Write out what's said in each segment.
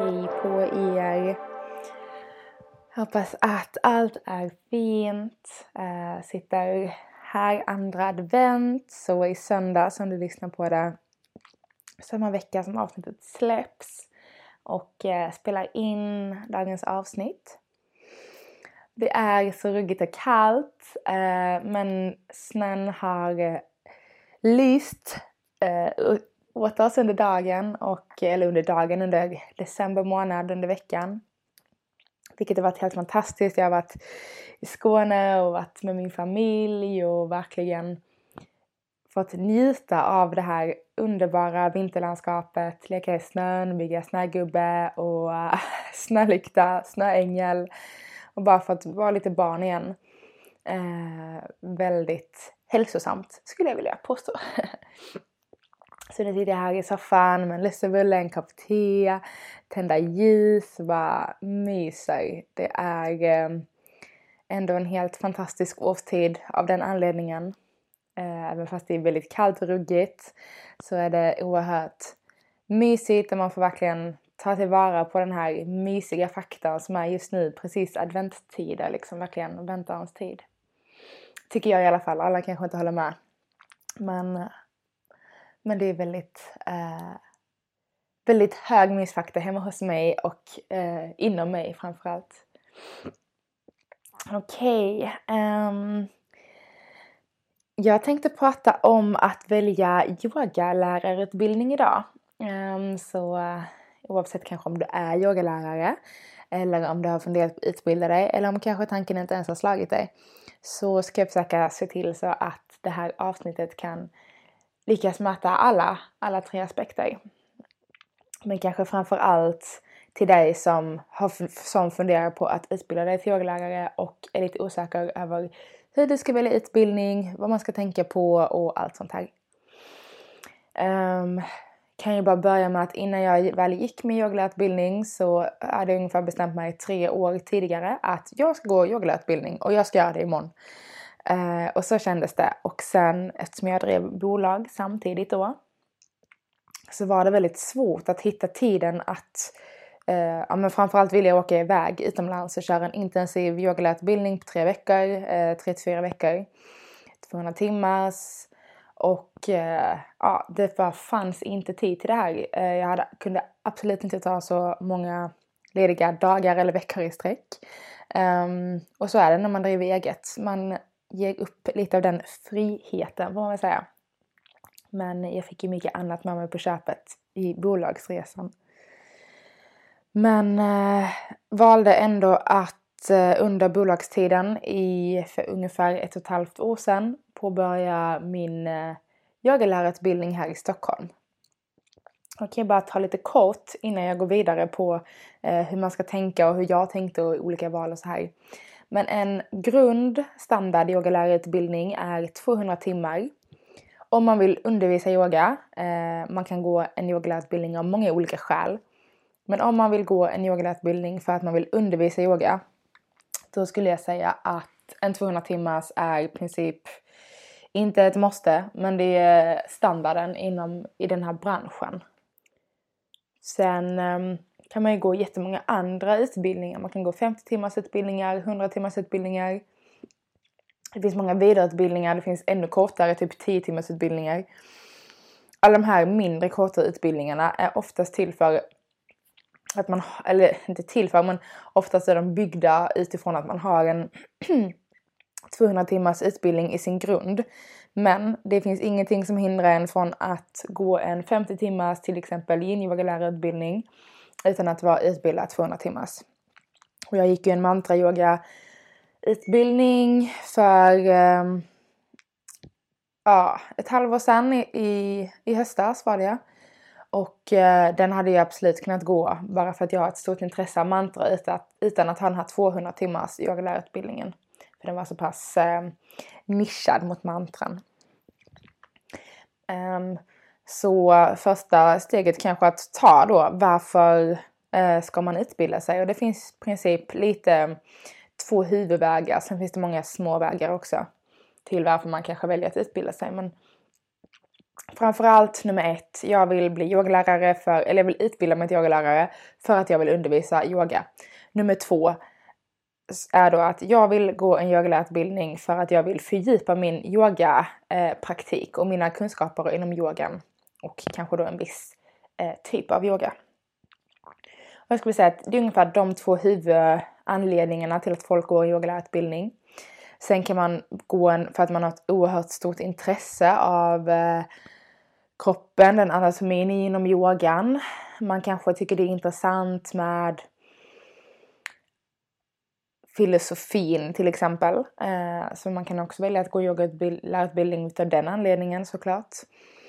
Hej på er! Hoppas att allt är fint. Uh, sitter här andra advent, så i söndag som du lyssnar på det samma vecka som avsnittet släpps och uh, spelar in dagens avsnitt. Det är så ruggigt och kallt uh, men snön har lyst åt oss under dagen och, eller under dagen under december månad under veckan. Vilket har varit helt fantastiskt. Jag har varit i Skåne och varit med min familj och verkligen fått njuta av det här underbara vinterlandskapet, leka i snön, bygga snögubbe och snölykta, snöängel och bara fått vara lite barn igen. Eh, väldigt hälsosamt skulle jag vilja påstå. Så nu sitter jag här i soffan med en lussebulle, en kopp te, tända ljus och bara myser. Det är ehm, ändå en helt fantastisk årstid av den anledningen. Eh, även fast det är väldigt kallt och ruggigt så är det oerhört mysigt och man får verkligen ta tillvara på den här mysiga faktan som är just nu precis adventstider, liksom verkligen väntans tid. Tycker jag i alla fall, alla kanske inte håller med. Men men det är väldigt, eh, väldigt hög missfaktor hemma hos mig och eh, inom mig framförallt. Okej. Okay, um, jag tänkte prata om att välja yogalärarutbildning idag. Um, så uh, oavsett kanske om du är yogalärare eller om du har funderat på att utbilda dig eller om kanske tanken inte ens har slagit dig så ska jag försöka se till så att det här avsnittet kan lyckas möta alla, alla tre aspekter. Men kanske framför allt till dig som, har, som funderar på att utbilda dig till yogalärare och är lite osäker över hur du ska välja utbildning, vad man ska tänka på och allt sånt här. Um, kan ju bara börja med att innan jag väl gick min yogalärarutbildning så hade jag ungefär bestämt mig tre år tidigare att jag ska gå yogalärarutbildning och jag ska göra det imorgon. Eh, och så kändes det. Och sen eftersom jag drev bolag samtidigt då så var det väldigt svårt att hitta tiden att eh, ja, men framförallt ville jag åka iväg utomlands och köra en intensiv yogalärarutbildning på tre veckor, eh, tre till fyra veckor. 200 timmars. Och eh, ja, det bara fanns inte tid till det här. Eh, jag hade, kunde absolut inte ta så många lediga dagar eller veckor i sträck. Um, och så är det när man driver eget. Man ger upp lite av den friheten får man väl säga. Men jag fick ju mycket annat med mig på köpet i bolagsresan. Men eh, valde ändå att eh, under bolagstiden i för ungefär ett och ett halvt år sedan påbörja min eh, yogalärarutbildning här i Stockholm. Jag kan bara ta lite kort innan jag går vidare på eh, hur man ska tänka och hur jag tänkte och olika val och så här. Men en grund standard yogalärarutbildning är 200 timmar. Om man vill undervisa yoga, eh, man kan gå en yogalärarutbildning av många olika skäl. Men om man vill gå en yogalärarutbildning för att man vill undervisa yoga, då skulle jag säga att en 200 timmars är i princip inte ett måste, men det är standarden inom, i den här branschen. Sen ehm, kan man ju gå jättemånga andra utbildningar. Man kan gå 50 timmars utbildningar, 100 timmars utbildningar. Det finns många vidareutbildningar, det finns ännu kortare, typ 10 timmars utbildningar. Alla de här mindre korta utbildningarna är oftast till för att man, eller inte till för, men oftast är de byggda utifrån att man har en 200 timmars utbildning i sin grund. Men det finns ingenting som hindrar en från att gå en 50 timmars till exempel yin-yoga-lärarutbildning utan att vara utbildad 200 timmars. Och jag gick ju en mantra-yoga utbildning för um, ja, ett halvår sedan i, i, i höstas var det Och eh, den hade jag absolut kunnat gå bara för att jag har ett stort intresse av mantra utan att, utan att ha den här 200 timmars yogalärarutbildningen. För den var så pass eh, nischad mot mantran. Um, så första steget kanske att ta då, varför eh, ska man utbilda sig? Och det finns i princip lite mm, två huvudvägar, sen finns det många små vägar också till varför man kanske väljer att utbilda sig. Men framförallt nummer ett, jag vill bli yogalärare för, eller jag vill utbilda mig till yogalärare för att jag vill undervisa yoga. Nummer två är då att jag vill gå en yogalärarutbildning för att jag vill fördjupa min yogapraktik eh, och mina kunskaper inom yogan och kanske då en viss eh, typ av yoga. Och jag skulle säga att det är ungefär de två huvudanledningarna till att folk går yogalärarutbildning. Sen kan man gå en för att man har ett oerhört stort intresse av eh, kroppen, den anatomin inom yogan. Man kanske tycker det är intressant med filosofin till exempel. Eh, så man kan också välja att gå yogalärarutbildning utav den anledningen såklart. Eh,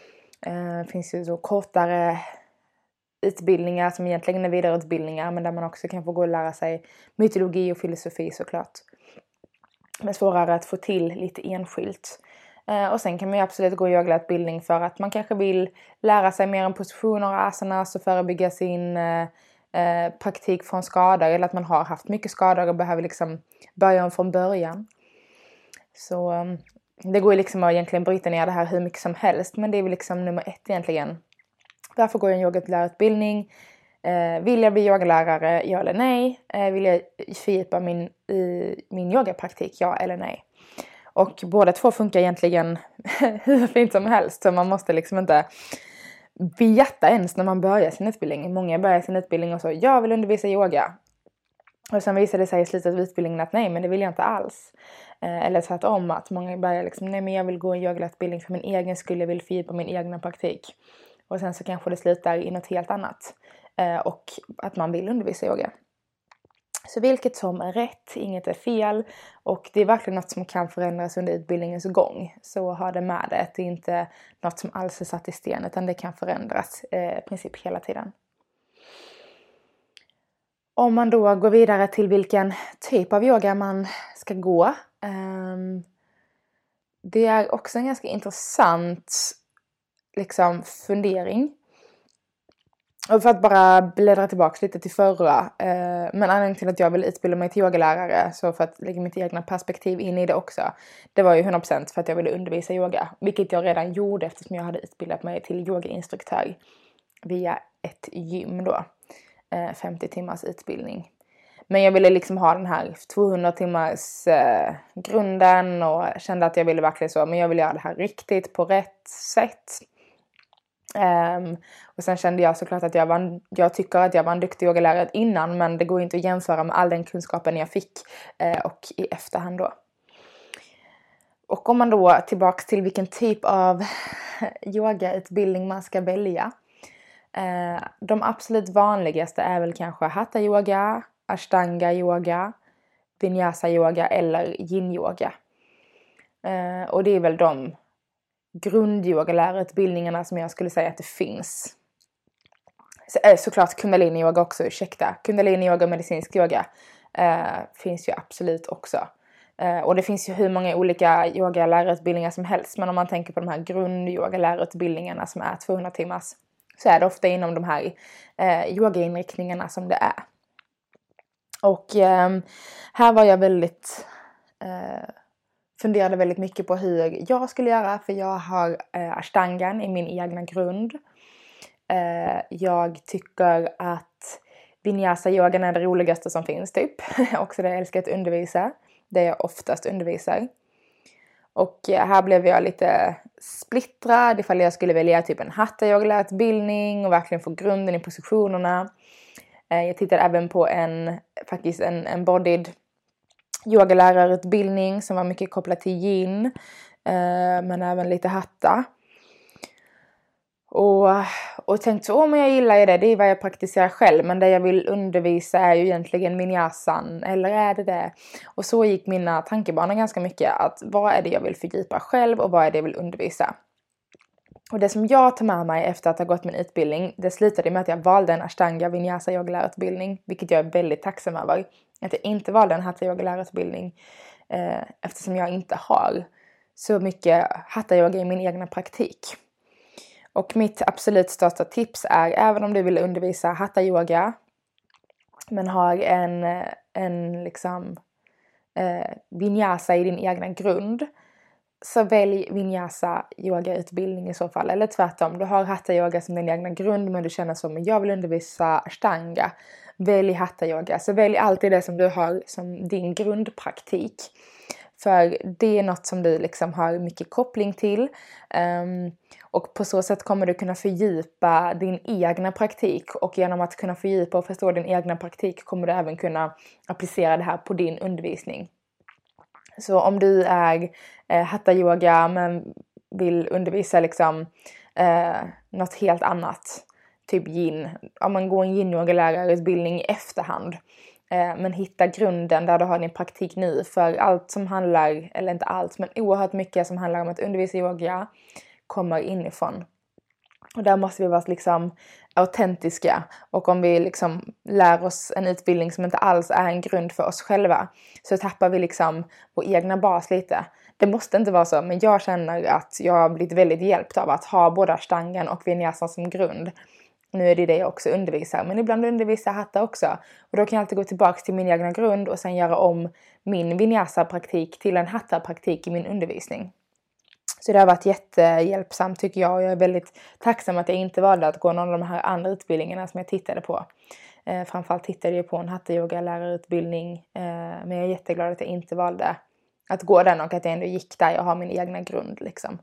det finns ju så kortare utbildningar som egentligen är vidareutbildningar men där man också kan få gå och lära sig mytologi och filosofi såklart. Men svårare att få till lite enskilt. Eh, och sen kan man ju absolut gå yogautbildning för att man kanske vill lära sig mer om positioner och asanas och förebygga sin eh, eh, praktik från skador eller att man har haft mycket skador och behöver liksom börja om från början. Så ehm, det går ju liksom att egentligen bryta ner det här hur mycket som helst men det är väl liksom nummer ett egentligen. Varför går jag en yogalärarutbildning? Eh, vill jag bli yogalärare? Ja eller nej? Eh, vill jag fördjupa min, i min yogapraktik? Ja eller nej? Och båda två funkar egentligen hur fint som helst så man måste liksom inte veta ens när man börjar sin utbildning. Många börjar sin utbildning och så, jag vill undervisa yoga. Och sen visar det sig i slutet av utbildningen att nej, men det vill jag inte alls. Eh, eller tvärtom, att många börjar liksom, nej men jag vill gå en yogautbildning för min egen skull, jag vill fördjupa min egna praktik. Och sen så kanske det slutar i något helt annat. Eh, och att man vill undervisa yoga. Så vilket som är rätt, inget är fel och det är verkligen något som kan förändras under utbildningens gång. Så ha det med dig, det är inte något som alls är satt i sten utan det kan förändras eh, i princip hela tiden. Om man då går vidare till vilken typ av yoga man ska gå. Ehm, det är också en ganska intressant liksom, fundering. Och för att bara bläddra tillbaka lite till förra. Eh, men anledningen till att jag vill utbilda mig till yogalärare, så för att lägga mitt egna perspektiv in i det också. Det var ju 100% för att jag ville undervisa yoga. Vilket jag redan gjorde eftersom jag hade utbildat mig till yogainstruktör. Via ett gym då. Eh, 50 timmars utbildning. Men jag ville liksom ha den här 200 timmars eh, grunden och kände att jag ville verkligen så, men jag vill göra det här riktigt på rätt sätt. Um, och sen kände jag såklart att jag var, jag tycker att jag var en duktig yogalärare innan men det går inte att jämföra med all den kunskapen jag fick eh, och i efterhand då. Och om man då tillbaks till vilken typ av yogautbildning man ska välja. Eh, de absolut vanligaste är väl kanske hatha yoga, ashtanga yoga, vinyasa yoga eller yin yoga. Eh, och det är väl de grundyogalärarutbildningarna som jag skulle säga att det finns. Så, eh, såklart kundalini-yoga också, ursäkta. Kundalini-yoga och medicinsk yoga eh, finns ju absolut också. Eh, och det finns ju hur många olika yogalärarutbildningar som helst. Men om man tänker på de här grundyogalärarutbildningarna som är 200 timmars så är det ofta inom de här eh, yogainriktningarna som det är. Och eh, här var jag väldigt eh, funderade väldigt mycket på hur jag skulle göra för jag har eh, ashtangan i min egna grund. Eh, jag tycker att vinyasa-yogan är det roligaste som finns typ. Också det jag älskar att undervisa. Det jag oftast undervisar. Och eh, här blev jag lite splittrad ifall jag skulle välja typ en hatta-yogalärarutbildning och verkligen få grunden i positionerna. Eh, jag tittade även på en, faktiskt en, en bodied yogalärarutbildning som var mycket kopplat till yin. Eh, men även lite hatta. Och, och tänkt så, men jag gillar ju det, det är vad jag praktiserar själv. Men det jag vill undervisa är ju egentligen minyasan, eller är det det? Och så gick mina tankebanor ganska mycket. Att vad är det jag vill fördjupa själv och vad är det jag vill undervisa? Och det som jag tar med mig efter att ha gått min utbildning, det slutade med att jag valde en ashtanga vinyasa yogalärarutbildning, vilket jag är väldigt tacksam över. Att jag inte valde en hatha yogalärarutbildning eh, eftersom jag inte har så mycket hatha yoga i min egna praktik. Och mitt absolut största tips är, även om du vill undervisa hatta yoga men har en, en liksom eh, vinyasa i din egna grund så välj vinyasa yogautbildning i så fall. Eller tvärtom, du har hatta yoga som din egna grund men du känner som jag vill undervisa ashtanga. Välj hatta yoga. Så välj alltid det som du har som din grundpraktik. För det är något som du liksom har mycket koppling till. Um, och på så sätt kommer du kunna fördjupa din egna praktik och genom att kunna fördjupa och förstå din egna praktik kommer du även kunna applicera det här på din undervisning. Så om du är eh, hatta yoga men vill undervisa liksom eh, något helt annat, typ yin, om man går en yin yoga lärarutbildning i efterhand Eh, men hitta grunden där du har din praktik nu för allt som handlar, eller inte allt, men oerhört mycket som handlar om att undervisa yoga kommer inifrån. Och där måste vi vara liksom autentiska. Och om vi liksom lär oss en utbildning som inte alls är en grund för oss själva så tappar vi liksom vår egna bas lite. Det måste inte vara så, men jag känner att jag har blivit väldigt hjälpt av att ha både stangen och vinyasan som grund. Nu är det det jag också undervisar, men ibland undervisar jag hatta också. Och då kan jag alltid gå tillbaka till min egna grund och sen göra om min vinyasa-praktik till en hatta-praktik i min undervisning. Så det har varit jättehjälpsamt tycker jag och jag är väldigt tacksam att jag inte valde att gå någon av de här andra utbildningarna som jag tittade på. Eh, framförallt tittade jag på en hatta yoga lärarutbildning eh, men jag är jätteglad att jag inte valde att gå den och att jag ändå gick där jag har min egna grund liksom.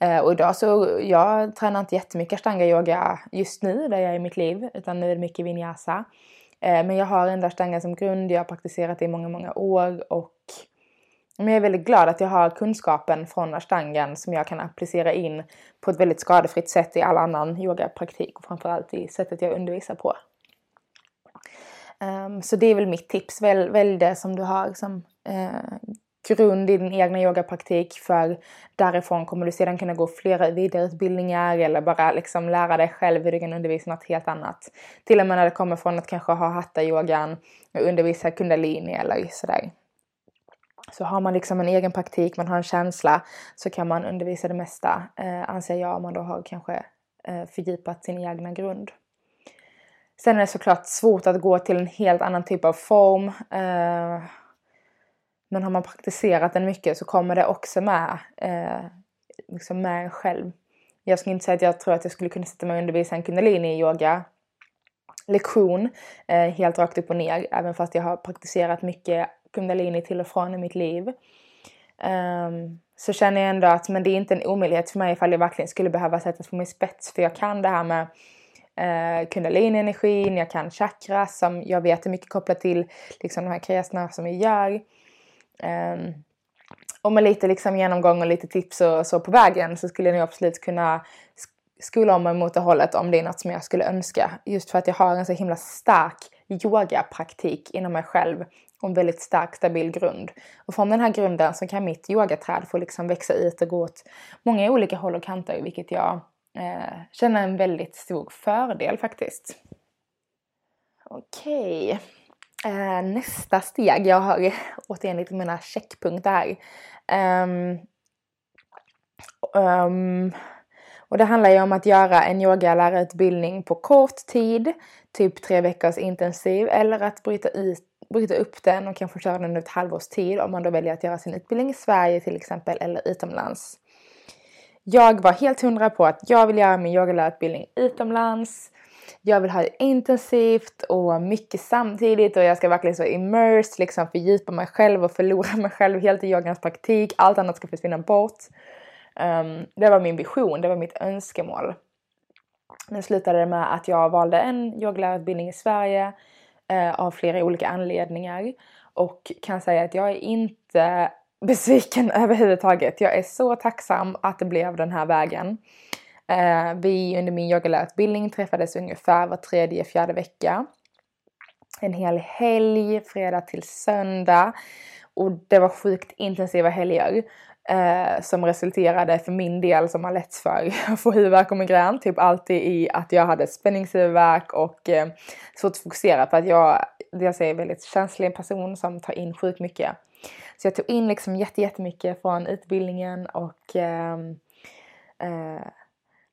Eh, och idag så, jag tränar inte jättemycket ashtanga yoga just nu där jag är i mitt liv utan nu är det mycket vinyasa. Eh, men jag har ändå ashtanga som grund, jag har praktiserat det i många, många år och men jag är väldigt glad att jag har kunskapen från ashtangan som jag kan applicera in på ett väldigt skadefritt sätt i all annan yogapraktik och framförallt i sättet jag undervisar på. Um, så det är väl mitt tips. Välj, välj det som du har som eh, grund i din egna yogapraktik för därifrån kommer du sedan kunna gå flera vidareutbildningar eller bara liksom lära dig själv hur du kan undervisa något helt annat. Till och med när det kommer från att kanske ha hatta-yogan och undervisa kundalini eller sådär. Så har man liksom en egen praktik, man har en känsla, så kan man undervisa det mesta, eh, anser jag, om man då har kanske eh, fördjupat sin egna grund. Sen är det såklart svårt att gå till en helt annan typ av form. Eh, men har man praktiserat den mycket så kommer det också med, eh, liksom med en själv. Jag ska inte säga att jag tror att jag skulle kunna sätta mig och undervisa en kundalini-yoga lektion eh, helt rakt upp och ner, även fast jag har praktiserat mycket kundalini till och från i mitt liv. Um, så känner jag ändå att men det är inte en omöjlighet för mig ifall jag verkligen skulle behöva sättas på min spets för jag kan det här med eh, kundalini-energin, jag kan chakra som jag vet är mycket kopplat till liksom de här kriyasarna som jag gör. Ehm, och med lite liksom genomgång och lite tips och så på vägen så skulle jag nog absolut kunna skola om mig mot det hållet om det är något som jag skulle önska. Just för att jag har en så himla stark yogapraktik inom mig själv och en väldigt stark stabil grund. Och från den här grunden så kan mitt yogaträd få liksom växa ut och gå åt många olika håll och kanter vilket jag eh, känner en väldigt stor fördel faktiskt. Okej. Eh, nästa steg, jag har återigen lite mina checkpunkter här. Um, um, och det handlar ju om att göra en yogalärarutbildning på kort tid, typ tre veckors intensiv, eller att bryta, ut, bryta upp den och kanske köra den under ett halvårs tid om man då väljer att göra sin utbildning i Sverige till exempel eller utomlands. Jag var helt hundra på att jag vill göra min yogalärarutbildning utomlands. Jag vill ha det intensivt och mycket samtidigt och jag ska verkligen så immersed, liksom fördjupa mig själv och förlora mig själv helt i yogans praktik. Allt annat ska försvinna bort. Um, det var min vision, det var mitt önskemål. Men slutade det med att jag valde en yogalärarutbildning i Sverige uh, av flera olika anledningar. Och kan säga att jag är inte besviken överhuvudtaget. Jag är så tacksam att det blev den här vägen. Eh, vi under min yogalärarutbildning träffades ungefär var tredje, fjärde vecka. En hel helg, fredag till söndag. Och det var sjukt intensiva helger. Eh, som resulterade för min del som har lätt för att få huvudvärk och migrän. Typ alltid i att jag hade spänningshuvudvärk och eh, svårt att fokusera för att jag dels är en väldigt känslig person som tar in sjukt mycket. Så jag tog in liksom jättemycket från utbildningen och ehm, eh, eh,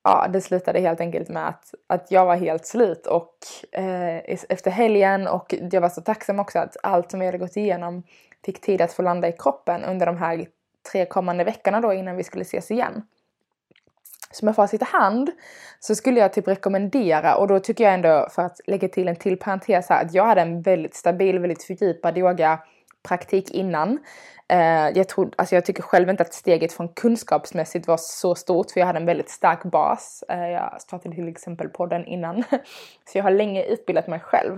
ja, det slutade helt enkelt med att, att jag var helt slut och eh, efter helgen och jag var så tacksam också att allt som vi hade gått igenom fick tid att få landa i kroppen under de här tre kommande veckorna då innan vi skulle ses igen. Så med facit i hand så skulle jag typ rekommendera, och då tycker jag ändå för att lägga till en till parentes här, att jag hade en väldigt stabil, väldigt fördjupad yoga praktik innan. Eh, jag, tror, alltså jag tycker själv inte att steget från kunskapsmässigt var så stort för jag hade en väldigt stark bas. Eh, jag startade till exempel podden innan. Så jag har länge utbildat mig själv.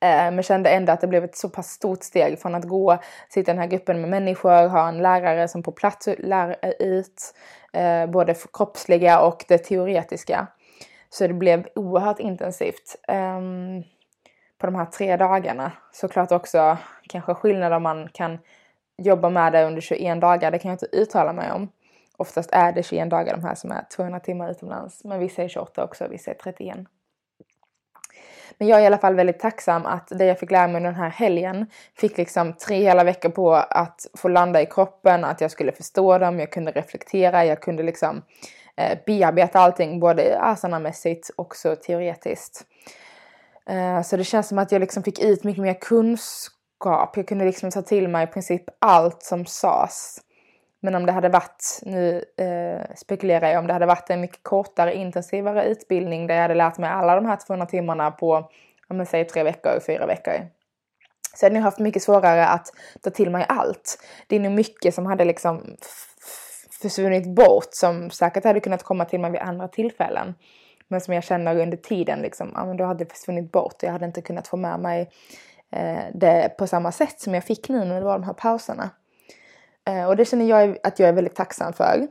Eh, men kände ändå att det blev ett så pass stort steg från att gå, sitta i den här gruppen med människor, ha en lärare som på plats lär ut både kroppsliga och det teoretiska. Så det blev oerhört intensivt. Ehm, på de här tre dagarna. Såklart också kanske skillnad om man kan jobba med det under 21 dagar, det kan jag inte uttala mig om. Oftast är det 21 dagar de här som är 200 timmar utomlands, men vissa är 28 också, vissa är 31. Men jag är i alla fall väldigt tacksam att det jag fick lära mig under den här helgen fick liksom tre hela veckor på att få landa i kroppen, att jag skulle förstå dem, jag kunde reflektera, jag kunde liksom eh, bearbeta allting både asanamässigt och så teoretiskt. Eh, så det känns som att jag liksom fick ut mycket mer kunskap. Jag kunde liksom ta till mig i princip allt som sades. Men om det hade varit, nu eh, spekulerar jag, om det hade varit en mycket kortare intensivare utbildning där jag hade lärt mig alla de här 200 timmarna på, om jag säger tre veckor, fyra veckor. Så jag hade nog haft mycket svårare att ta till mig allt. Det är nog mycket som hade liksom försvunnit bort som säkert hade kunnat komma till mig vid andra tillfällen. Men som jag känner under tiden liksom, ja men då hade det försvunnit bort och jag hade inte kunnat få med mig eh, det på samma sätt som jag fick nu när det var de här pauserna. Eh, och det känner jag att jag är väldigt tacksam för.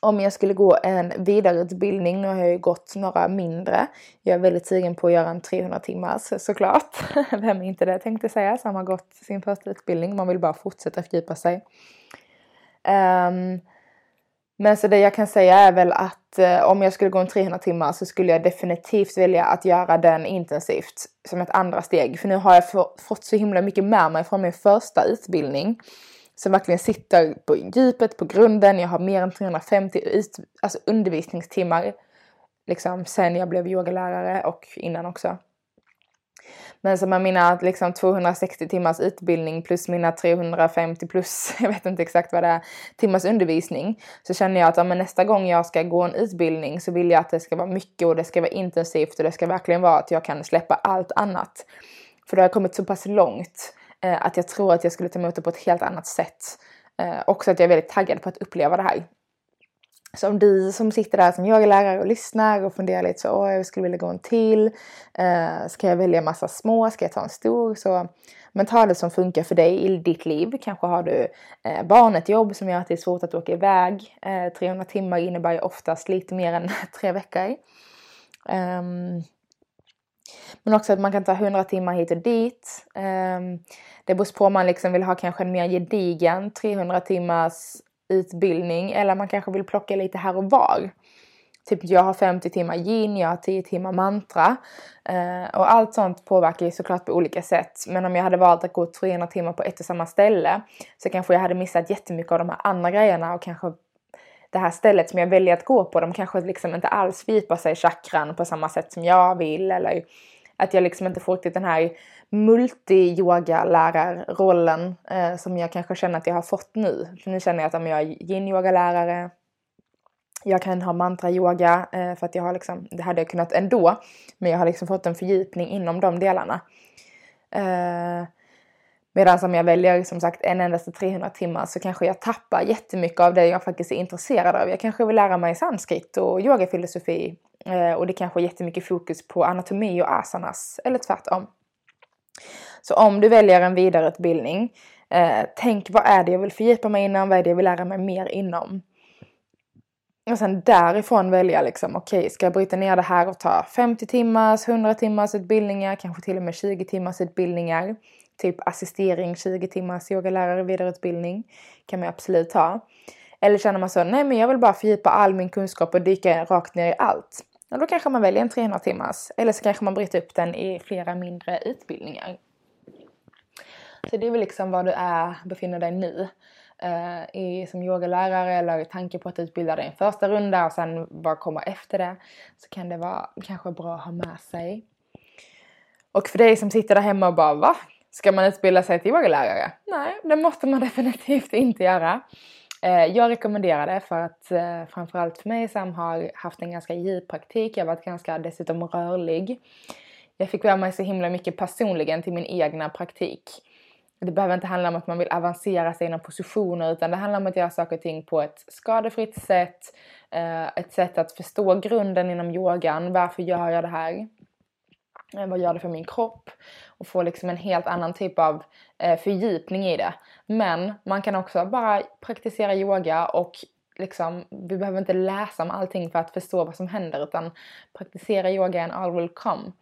Om jag skulle gå en vidareutbildning, nu har jag ju gått några mindre. Jag är väldigt sugen på att göra en 300 timmars såklart. Vem är inte det tänkte säga som har gått sin första utbildning. Man vill bara fortsätta fördjupa sig. Um, men så det jag kan säga är väl att eh, om jag skulle gå en 300 timmar så skulle jag definitivt välja att göra den intensivt som ett andra steg. För nu har jag få, fått så himla mycket med mig från min första utbildning. Som verkligen sitter på djupet, på grunden. Jag har mer än 350 ut, alltså undervisningstimmar liksom sen jag blev yogalärare och innan också. Men som med mina liksom 260 timmars utbildning plus mina 350 plus, jag vet inte exakt vad det är, timmars undervisning. Så känner jag att ja, men nästa gång jag ska gå en utbildning så vill jag att det ska vara mycket och det ska vara intensivt och det ska verkligen vara att jag kan släppa allt annat. För det har kommit så pass långt eh, att jag tror att jag skulle ta emot det på ett helt annat sätt. Eh, också att jag är väldigt taggad på att uppleva det här. Så om du som sitter där som yogalärare och lyssnar och funderar lite så, åh jag skulle vilja gå en till. Eh, ska jag välja massa små? Ska jag ta en stor? Så, men ta det som funkar för dig i ditt liv. Kanske har du eh, barn, ett jobb som gör att det är svårt att åka iväg. Eh, 300 timmar innebär ju oftast lite mer än tre veckor. Um, men också att man kan ta 100 timmar hit och dit. Um, det beror på om man liksom vill ha kanske en mer gedigen 300 timmars utbildning eller man kanske vill plocka lite här och var. Typ jag har 50 timmar yin, jag har 10 timmar mantra. Eh, och allt sånt påverkar ju såklart på olika sätt. Men om jag hade valt att gå 300 timmar på ett och samma ställe så kanske jag hade missat jättemycket av de här andra grejerna och kanske det här stället som jag väljer att gå på, de kanske liksom inte alls fördjupar sig i chakran på samma sätt som jag vill eller att jag liksom inte får riktigt den här multi-yoga-lärarrollen eh, som jag kanske känner att jag har fått nu. För nu känner jag att om jag är yin-yoga-lärare, jag kan ha mantra-yoga eh, för att jag har liksom, det hade jag kunnat ändå, men jag har liksom fått en fördjupning inom de delarna. Eh, Medan om jag väljer som sagt en endaste 300 timmar så kanske jag tappar jättemycket av det jag faktiskt är intresserad av. Jag kanske vill lära mig sanskrit och yogafilosofi eh, och det kanske är jättemycket fokus på anatomi och asanas eller tvärtom. Så om du väljer en vidareutbildning, eh, tänk vad är det jag vill fördjupa mig inom, vad är det jag vill lära mig mer inom? och sen därifrån välja liksom, okej, okay, ska jag bryta ner det här och ta 50 timmars, 100 timmars utbildningar, kanske till och med 20 timmars utbildningar. Typ assistering, 20 timmars yogalärare, vidareutbildning kan man absolut ta. Eller känner man så, nej men jag vill bara fördjupa all min kunskap och dyka rakt ner i allt. Och då kanske man väljer en 300 timmars. Eller så kanske man bryter upp den i flera mindre utbildningar. Så det är väl liksom var du är, befinner dig nu. Uh, i, som yogalärare eller tanke på att utbilda dig en första runda och sen vad kommer efter det. Så kan det vara kanske bra att ha med sig. Och för dig som sitter där hemma och bara va? Ska man utbilda sig till yogalärare? Nej, det måste man definitivt inte göra. Eh, jag rekommenderar det för att eh, framförallt för mig som har haft en ganska djup praktik, jag har varit ganska dessutom rörlig. Jag fick vara mig så himla mycket personligen till min egna praktik. Det behöver inte handla om att man vill avancera sig inom positioner utan det handlar om att göra saker och ting på ett skadefritt sätt. Eh, ett sätt att förstå grunden inom yogan. Varför gör jag det här? Eh, vad gör det för min kropp? Och få liksom en helt annan typ av eh, fördjupning i det. Men man kan också bara praktisera yoga och liksom, vi behöver inte läsa om allting för att förstå vad som händer utan praktisera yoga and all will come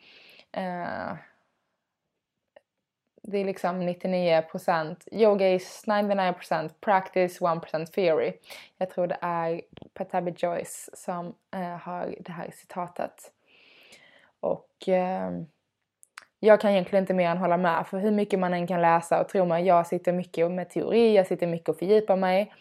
det är liksom 99% yoga is 99% practice, 1% theory. Jag tror det är Patabi Joyce som eh, har det här citatet. Och eh, jag kan egentligen inte mer än hålla med för hur mycket man än kan läsa och tro mig, jag sitter mycket med teori, jag sitter mycket och fördjupar mig.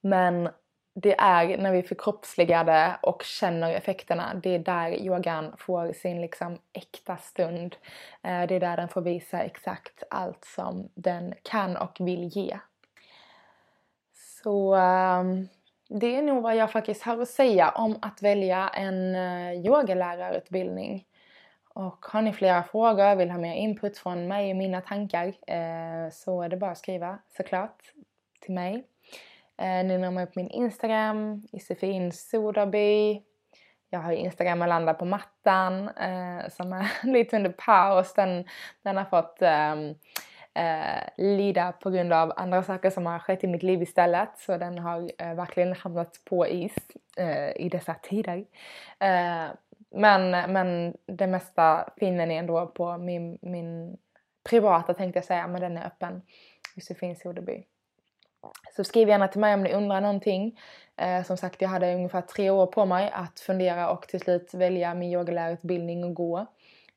Men det är när vi förkroppsligar det och känner effekterna, det är där yogan får sin liksom äkta stund. Eh, det är där den får visa exakt allt som den kan och vill ge. Så ehm, det är nog vad jag faktiskt har att säga om att välja en eh, yogalärarutbildning. Och har ni flera frågor, vill ha mer input från mig och mina tankar eh, så är det bara att skriva såklart till mig. Eh, ni når mig på min Instagram, Josefin Soderby. Jag har Instagram och landar på mattan eh, som är lite under paus. Den, den har fått ehm, eh, lida på grund av andra saker som har skett i mitt liv istället. Så den har eh, verkligen hamnat på is eh, i dessa tider. Eh, men, men det mesta finner ni ändå på min, min privata tänkte jag säga, men den är öppen. Josefin Soderby. Så skriv gärna till mig om ni undrar någonting. Eh, som sagt, jag hade ungefär tre år på mig att fundera och till slut välja min yogalärarutbildning och gå.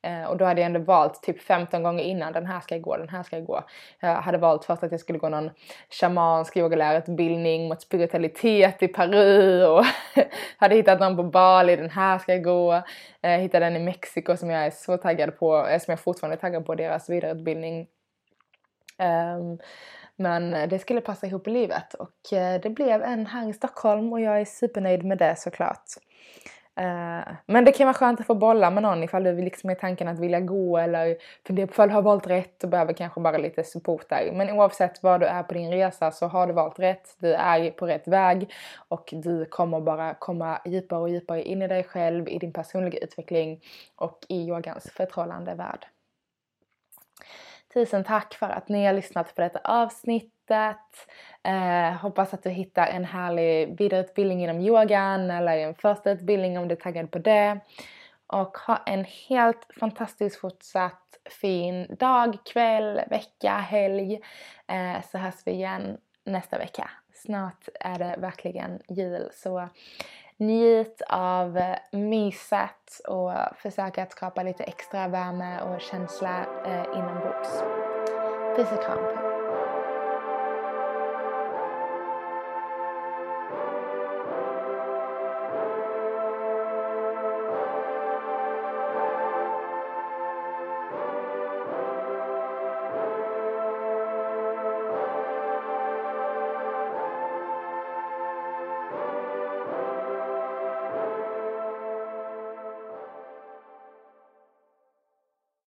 Eh, och då hade jag ändå valt typ 15 gånger innan, den här ska jag gå, den här ska jag gå. Jag hade valt först att jag skulle gå någon shamansk yogalärarutbildning mot spiritualitet i Peru och hade hittat någon på Bali, den här ska jag gå. Eh, hittade den i Mexiko som jag är så taggad på, eh, som jag fortfarande är taggad på, deras vidareutbildning. Um, men eh, det skulle passa ihop i livet och eh, det blev en här i Stockholm och jag är supernöjd med det såklart. Eh, men det kan vara skönt att få bolla med någon ifall du liksom är tanken att vilja gå eller fundera på ifall du har valt rätt och behöver kanske bara lite support där. Men oavsett var du är på din resa så har du valt rätt, du är på rätt väg och du kommer bara komma djupare och djupare in i dig själv, i din personliga utveckling och i yogans förtrollande värld. Tusen tack för att ni har lyssnat på detta avsnittet. Eh, hoppas att du hittar en härlig vidareutbildning inom yogan eller en första utbildning om du är taggad på det. Och ha en helt fantastisk fortsatt fin dag, kväll, vecka, helg. Eh, så hörs vi igen nästa vecka. Snart är det verkligen jul så njut av eh, myset och försök att skapa lite extra värme och känsla eh, inombords. Puss och kram på